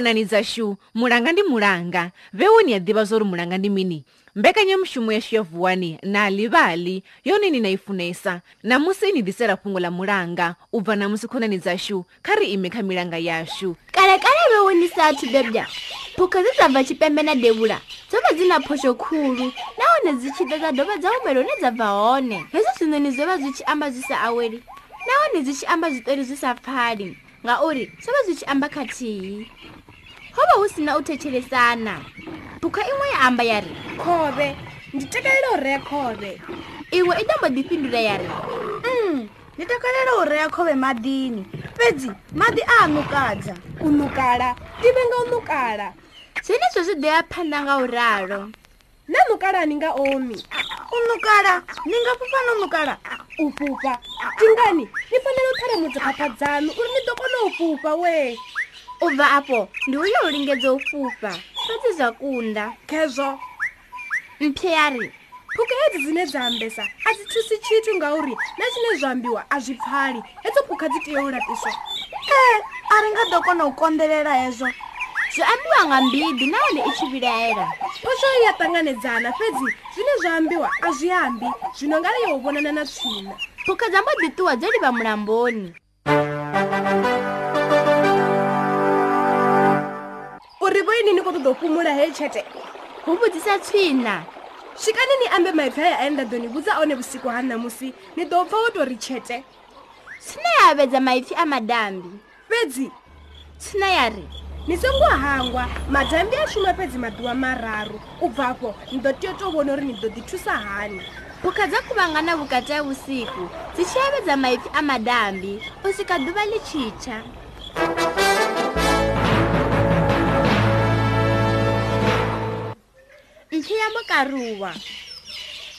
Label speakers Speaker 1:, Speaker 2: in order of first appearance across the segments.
Speaker 1: khonani dzashu mulanga ndi mulanga veuni ya ḓivha zwa uri mulanga ndi mini mbekanyamushumo yashu ya vuwani na livali yone ni na i funesa namusi ni ḓisela fhungo ḽa mulanga u bva namusi khonani dzashu kha ri ime kha milanga yashu
Speaker 2: kale kale veuni sathu bebya phukha dze dza bva tshipembe na devhula dzo vha dzi na phosho khulu nahone dzi tshi ḓa dza dovha dza humela hune dza bva hone hezwo zwinoni zwo vha zwi tshi amba zwi sa aweli nahone dzi tshi amba zwiṱori zwi sa pfhali ngauri zwo vha zwi tshi amba khathihi ho vha hu si na u thetshelesana phukha iṅwe ya amba ya ri
Speaker 3: khove ndi takalela u rea khove
Speaker 2: iṅwe i tamba ḓifhindula ya ri
Speaker 3: mm, ndi takalela u rea khove maḓini fhedzi maḓi a nukadza u nukala ndive nga u nukala
Speaker 4: zwenezwo zwi ḓoya phanda nga u ralo
Speaker 3: na nukala ni nga omi u nukala ni nga fufa no nukala u fufa tingani ni fanela u tharamudza phapha dzanu uri ni ḓo kona u fufa wee
Speaker 4: u bva afho ndi uyo u lingedza u fufa fati zwa kunda
Speaker 3: khezwo
Speaker 4: mphe yari
Speaker 3: phuka hedzi dzine dza ambesa a dzi thusi tshithu ngauri na zwine zwa ambiwa a zwi pfali hedzo phukha dzi tea u lapiswa e a ri nga ḓo kona u konḓelela hezwo
Speaker 4: zwi ambiwa nga mbidi nahone i tshi vilaela
Speaker 3: phosho i ya ṱanganedzana fhedzi zwine zwa ambiwa a zwi ambi zwi no nga ri yo u vhonana na tswina
Speaker 4: phukha dza mbo ḓi ṱuwa dzo livha mulamboni thank you
Speaker 3: ndi vo inini ko toda kumula hei tshete
Speaker 4: hu vhudzisa tswina
Speaker 3: swikani ni ambe maipfi aya ane nda ḓo ni vhudza one vhusiku ha ṋamusi ni ḓo pfa wo tori tshete
Speaker 4: tswina ya vhedza maipfi a madambi
Speaker 3: fhedzi
Speaker 4: tswina ya ri
Speaker 3: ni songo hangwa madambi a shuma fhedzi maḓuwa mararu u bva fho ni ḓo tea u to vhona uri ni ḓo ḓi thusa hani
Speaker 4: phukha dza kuvhangana vhukati ha vhusiku dzi tshi yavhedza maipfi a madambi u swika ḓuvha ḽi tshitsha ntlha ya mokaruwa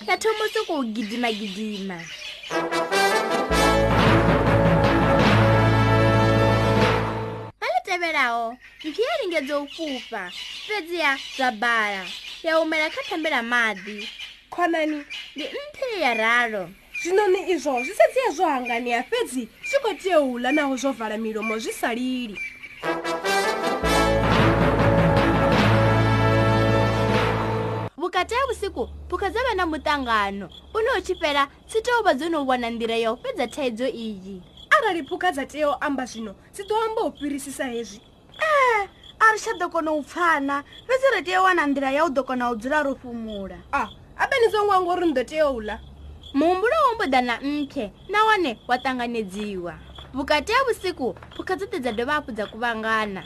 Speaker 4: ya thomose go gidima-gidima ba letebelago ntlha ya ringe dzo fufa fedziya dza bala ya humela kha thambela madi
Speaker 3: khonani
Speaker 4: ndi nthe ya ralo
Speaker 3: zwinoni izwo zwi sedziya zwo hanganiya fedzi zwi khou tea u ḽa naho zwo vala milomo zwi sa lili
Speaker 4: vhukati ha vhusiku
Speaker 3: phukha
Speaker 4: dza vha na muṱangano une u tshi fhela dzi tea u vha dzo no wana nḓila ya u fhedza thaidzo iyi
Speaker 3: arali phukha dza tea u amba zwino dzi ḓo amba u fhirisisa hezwi ee eh, a ri tsha ḓo kona u pfhana fhedzi ri tea u wana nḓila ya u ḓo kona u dzula ro fhumula a abe ni songo anga uri ni ḓo tea u ḽa
Speaker 4: muhumbulo wo mboda na mphe nahone wa ṱanganedziwa vhukati ha vhusiku phukha dzoṱhe dza dovha hafhu dza kuvhangana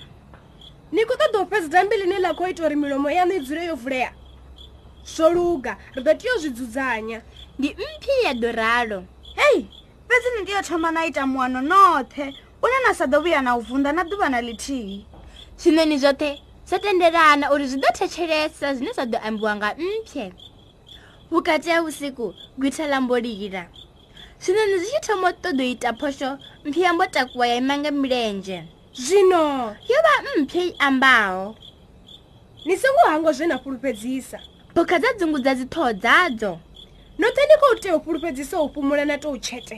Speaker 3: ni khou ṱoḓa u fhedza dambiḽine ḽa khou ita uri milomo yanu i dzule yo vulea zvoluga ri ḓo tea u zwi dzudzanya
Speaker 4: ndi mphi ya doralo
Speaker 3: hei fhedzi ni tea u thoma na ita muwano noṱhe une na sa ḓo vhuya na u vunḓa na ḓuvha na ḽithihi
Speaker 4: zwine ni zwoṱhe zwo tendelana uri zwi ḓo thetshelesa zwine zwa ḓo ambiwa nga mphe vhukati ha vhusiku gwitha la mbolila zwino ni zwi tshi thoma u ṱoḓa u ita phosho mphi ya mbo takuwa ya ima nga milenzhe
Speaker 3: zwino
Speaker 4: yo vha mphe i ambaho
Speaker 3: ni songo hango zwe na fhulufhedzisa
Speaker 4: phukha dza dzungu dza dzithoho dzadzo
Speaker 3: note ni khou tea u fhulufhedzisa u fhumula na tou tshete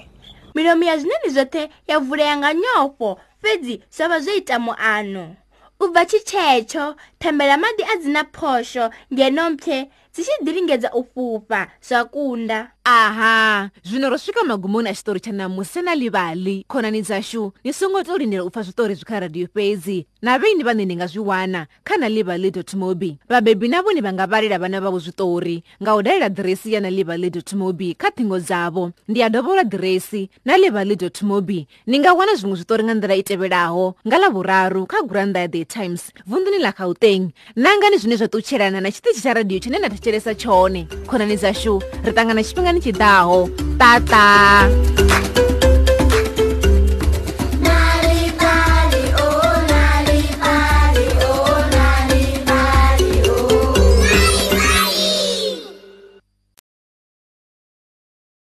Speaker 4: milomo ya zwineni zwoṱhe ya vulea nga nyofho fhedzi zwa vha zwo ita muano u bva tshitshetsho thembela maḓi a dzina phosho ngenompfhe dzi xi diringedza u fupfa swakunda
Speaker 1: aha zvino ro swika magumoni a xitori xa namusi na livali khonani dzaxu ni songo to lindela u pfa switori byi kha radiyo fezi na vini va nini nga swi wana kha na livali dot mobi vabebi na voni va nga valela vana va vo switori nga u dalela diresi ya na livali dot mobi kha thingo dzavo ndi ya dovola diresi na livali dot mobi ni nga wana zvin'we switori nga ndlela i tevelaho nga lavuraru kha guranda ya the times vundu ni la gauteng nangani zvine zva tuchelana na xitichi xa radiyo xa nenata tshelesa tshone khonani dzashu ri ṱangana tshifhingani tshiḓaho tata